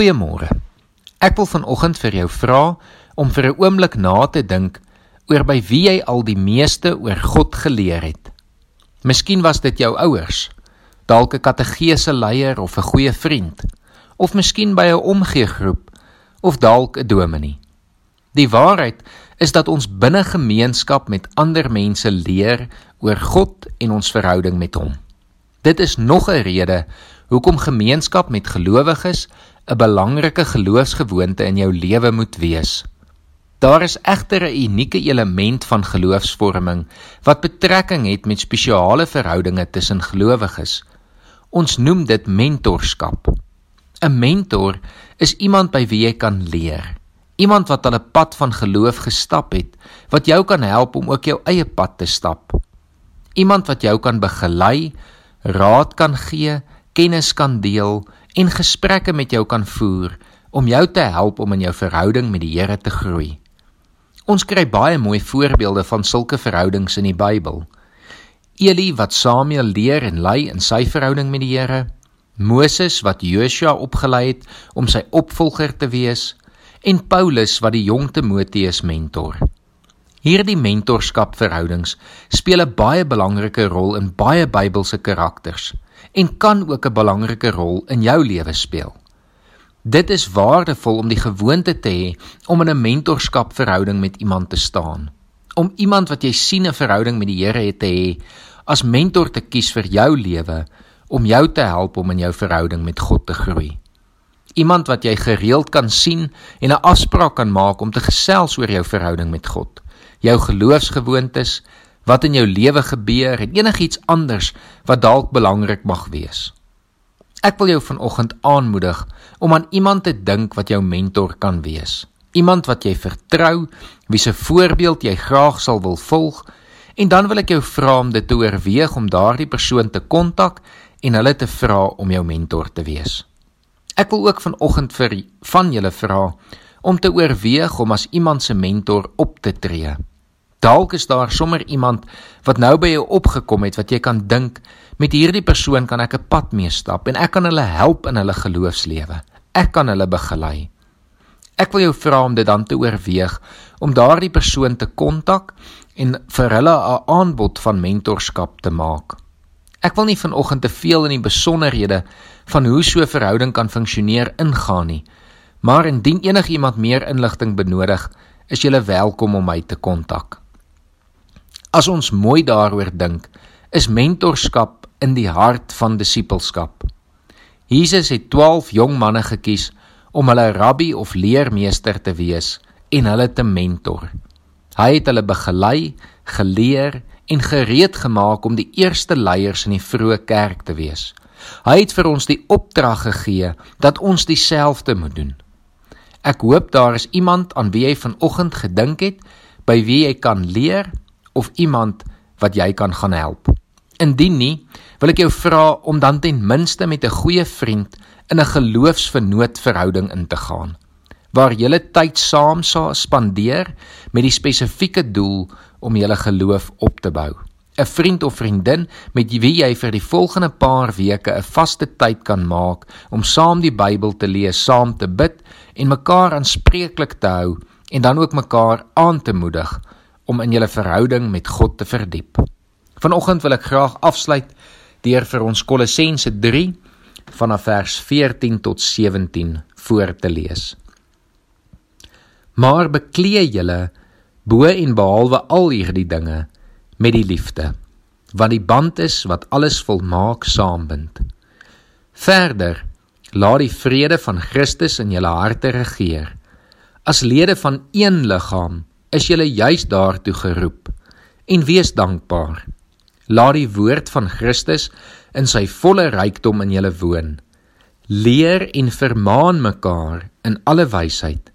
Goeiemôre. Ek wil vanoggend vir jou vra om vir 'n oomblik na te dink oor by wie jy al die meeste oor God geleer het. Miskien was dit jou ouers, dalk 'n kategese leier of 'n goeie vriend, of miskien by 'n omgeegroep of dalk 'n dominee. Die waarheid is dat ons binne gemeenskap met ander mense leer oor God en ons verhouding met hom. Dit is nog 'n rede hoekom gemeenskap met gelowiges 'n belangrike geloofsgewoonte in jou lewe moet wees. Daar is egter 'n unieke element van geloofsvorming wat betrekking het met spesiale verhoudinge tussen gelowiges. Ons noem dit mentorskap. 'n Mentor is iemand by wie jy kan leer. Iemand wat al 'n pad van geloof gestap het, wat jou kan help om ook jou eie pad te stap. Iemand wat jou kan begelei, raad kan gee, kennis kan deel en gesprekke met jou kan voer om jou te help om in jou verhouding met die Here te groei. Ons kry baie mooi voorbeelde van sulke verhoudings in die Bybel. Eli wat Samuel leer en lei in sy verhouding met die Here, Moses wat Joshua opgelei het om sy opvolger te wees en Paulus wat die jong Timoteus mentor. Hierdie mentorskapverhoudings speel 'n baie belangrike rol in baie Bybelse karakters en kan ook 'n belangrike rol in jou lewe speel. Dit is waardevol om die gewoonte te hê om in 'n mentorskapverhouding met iemand te staan. Om iemand wat jy sien 'n verhouding met die Here het te hê as mentor te kies vir jou lewe om jou te help om in jou verhouding met God te groei. Iemand wat jy gereeld kan sien en 'n afspraak kan maak om te gesels oor jou verhouding met God jou geloofsgewoontes, wat in jou lewe gebeur en enigiets anders wat dalk belangrik mag wees. Ek wil jou vanoggend aanmoedig om aan iemand te dink wat jou mentor kan wees. Iemand wat jy vertrou, wie se voorbeeld jy graag sal wil volg, en dan wil ek jou vra om dit te oorweeg om daardie persoon te kontak en hulle te vra om jou mentor te wees. Ek wil ook vanoggend vir van julle vra om te oorweeg om as iemand se mentor op te tree. Dalk is daar sommer iemand wat nou by jou opgekom het wat jy kan dink met hierdie persoon kan ek 'n pad mee stap en ek kan hulle help in hulle geloofslewe. Ek kan hulle begelei. Ek wil jou vra om dit dan te oorweeg om daardie persoon te kontak en vir hulle 'n aanbod van mentorskap te maak. Ek wil nie vanoggend te veel in die besonderhede van hoe so 'n verhouding kan funksioneer ingaan nie. Maar indien enigiemand meer inligting benodig, is jy welkom om my te kontak. As ons mooi daaroor dink, is mentorskap in die hart van disippelskap. Jesus het 12 jong manne gekies om hulle rabbi of leermeester te wees en hulle te mentor. Hy het hulle begelei, geleer en gereed gemaak om die eerste leiers in die vroeë kerk te wees. Hy het vir ons die opdrag gegee dat ons dieselfde moet doen. Ek hoop daar is iemand aan wie jy vanoggend gedink het, by wie jy kan leer of iemand wat jy kan gaan help. Indien nie, wil ek jou vra om dan ten minste met 'n goeie vriend in 'n geloofsvernoot verhouding in te gaan waar julle tyd saam sal spandeer met die spesifieke doel om julle geloof op te bou. 'n Vriend of vriendin met wie jy vir die volgende paar weke 'n vaste tyd kan maak om saam die Bybel te lees, saam te bid en mekaar aanspreeklik te hou en dan ook mekaar aan te moedig om in julle verhouding met God te verdiep. Vanoggend wil ek graag afsluit deur vir ons Kolossense 3 vanaf vers 14 tot 17 voor te lees. Maar beklee julle bo en behalwe al hierdie dinge met die liefde, wat die band is wat alles volmaak saambind. Verder laat die vrede van Christus in julle harte regeer. As lede van een liggaam is jy juis daartoe geroep en wees dankbaar. Laat die woord van Christus in sy volle rykdom in julle woon. Leer en vermaan mekaar in alle wysheid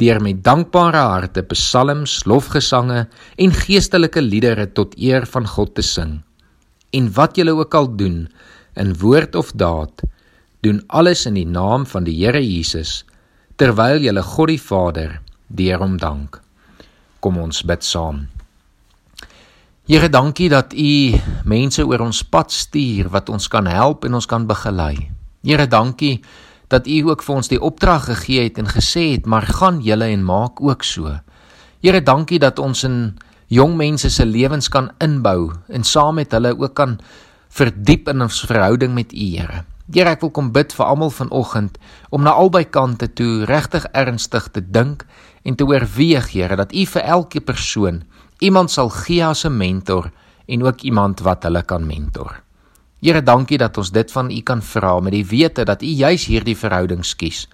deur met dankbare harte psalms, lofgesange en geestelike liedere tot eer van God te sing. En wat julle ook al doen, in woord of daad, doen alles in die naam van die Here Jesus terwyl julle God die Vader deur hom dank. Kom ons bid saam. Here, dankie dat U mense oor ons pad stuur wat ons kan help en ons kan begelei. Here, dankie dat U ook vir ons die opdrag gegee het en gesê het, maar gaan julle en maak ook so. Here, dankie dat ons in jong mense se lewens kan inbou en saam met hulle ook kan verdiep in ons verhouding met U, Here. Here, ek wil kom bid vir almal vanoggend om na albei kante toe regtig ernstig te dink en te oorweeg, Here, dat U vir elke persoon iemand sal gee as 'n mentor en ook iemand wat hulle kan mentor. Here, dankie dat ons dit van U kan vra met die wete dat U juis hierdie verhouding skies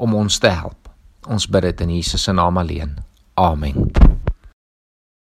om ons te help. Ons bid dit in Jesus se naam alleen. Amen.